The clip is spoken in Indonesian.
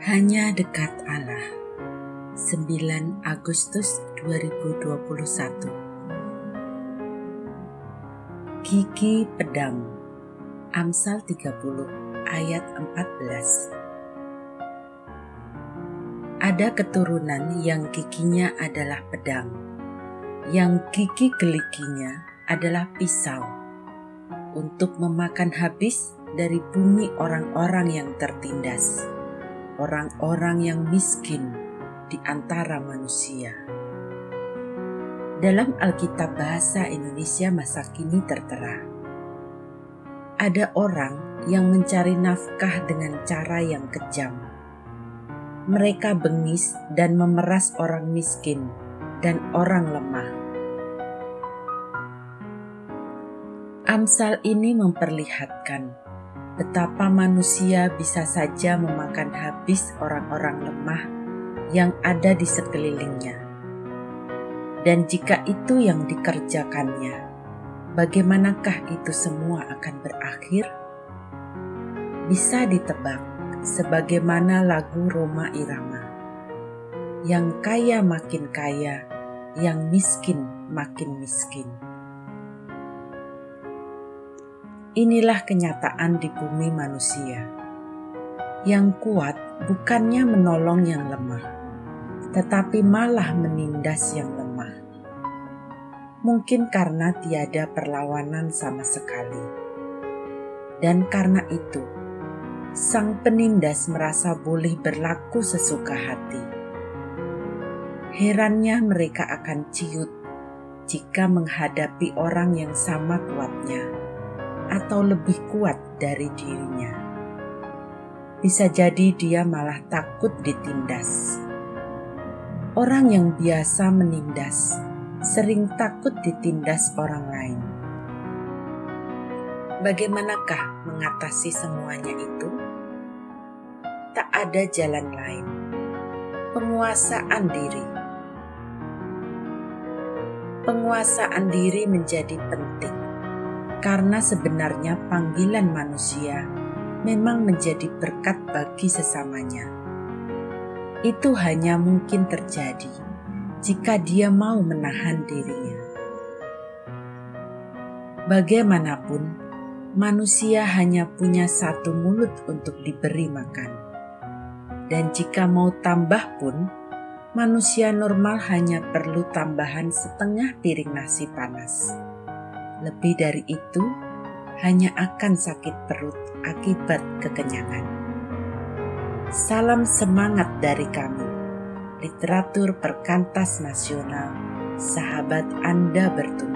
Hanya dekat Allah. 9 Agustus 2021. Gigi pedang. Amsal 30 ayat 14. Ada keturunan yang giginya adalah pedang, yang gigi geliginya adalah pisau, untuk memakan habis dari bumi orang-orang yang tertindas orang-orang yang miskin di antara manusia. Dalam Alkitab Bahasa Indonesia masa kini tertera, ada orang yang mencari nafkah dengan cara yang kejam. Mereka bengis dan memeras orang miskin dan orang lemah. Amsal ini memperlihatkan betapa manusia bisa saja memakan habis orang-orang lemah yang ada di sekelilingnya. Dan jika itu yang dikerjakannya, bagaimanakah itu semua akan berakhir? Bisa ditebak sebagaimana lagu Roma Irama. Yang kaya makin kaya, yang miskin makin miskin. Inilah kenyataan di bumi manusia. Yang kuat bukannya menolong yang lemah, tetapi malah menindas yang lemah. Mungkin karena tiada perlawanan sama sekali. Dan karena itu, sang penindas merasa boleh berlaku sesuka hati. Herannya mereka akan ciut jika menghadapi orang yang sama kuatnya atau lebih kuat dari dirinya. Bisa jadi dia malah takut ditindas. Orang yang biasa menindas sering takut ditindas orang lain. Bagaimanakah mengatasi semuanya itu? Tak ada jalan lain. Penguasaan diri. Penguasaan diri menjadi penting karena sebenarnya panggilan manusia memang menjadi berkat bagi sesamanya. Itu hanya mungkin terjadi jika dia mau menahan dirinya. Bagaimanapun, manusia hanya punya satu mulut untuk diberi makan, dan jika mau tambah pun, manusia normal hanya perlu tambahan setengah piring nasi panas lebih dari itu, hanya akan sakit perut akibat kekenyangan. Salam semangat dari kami, literatur perkantas nasional, sahabat Anda bertumbuh.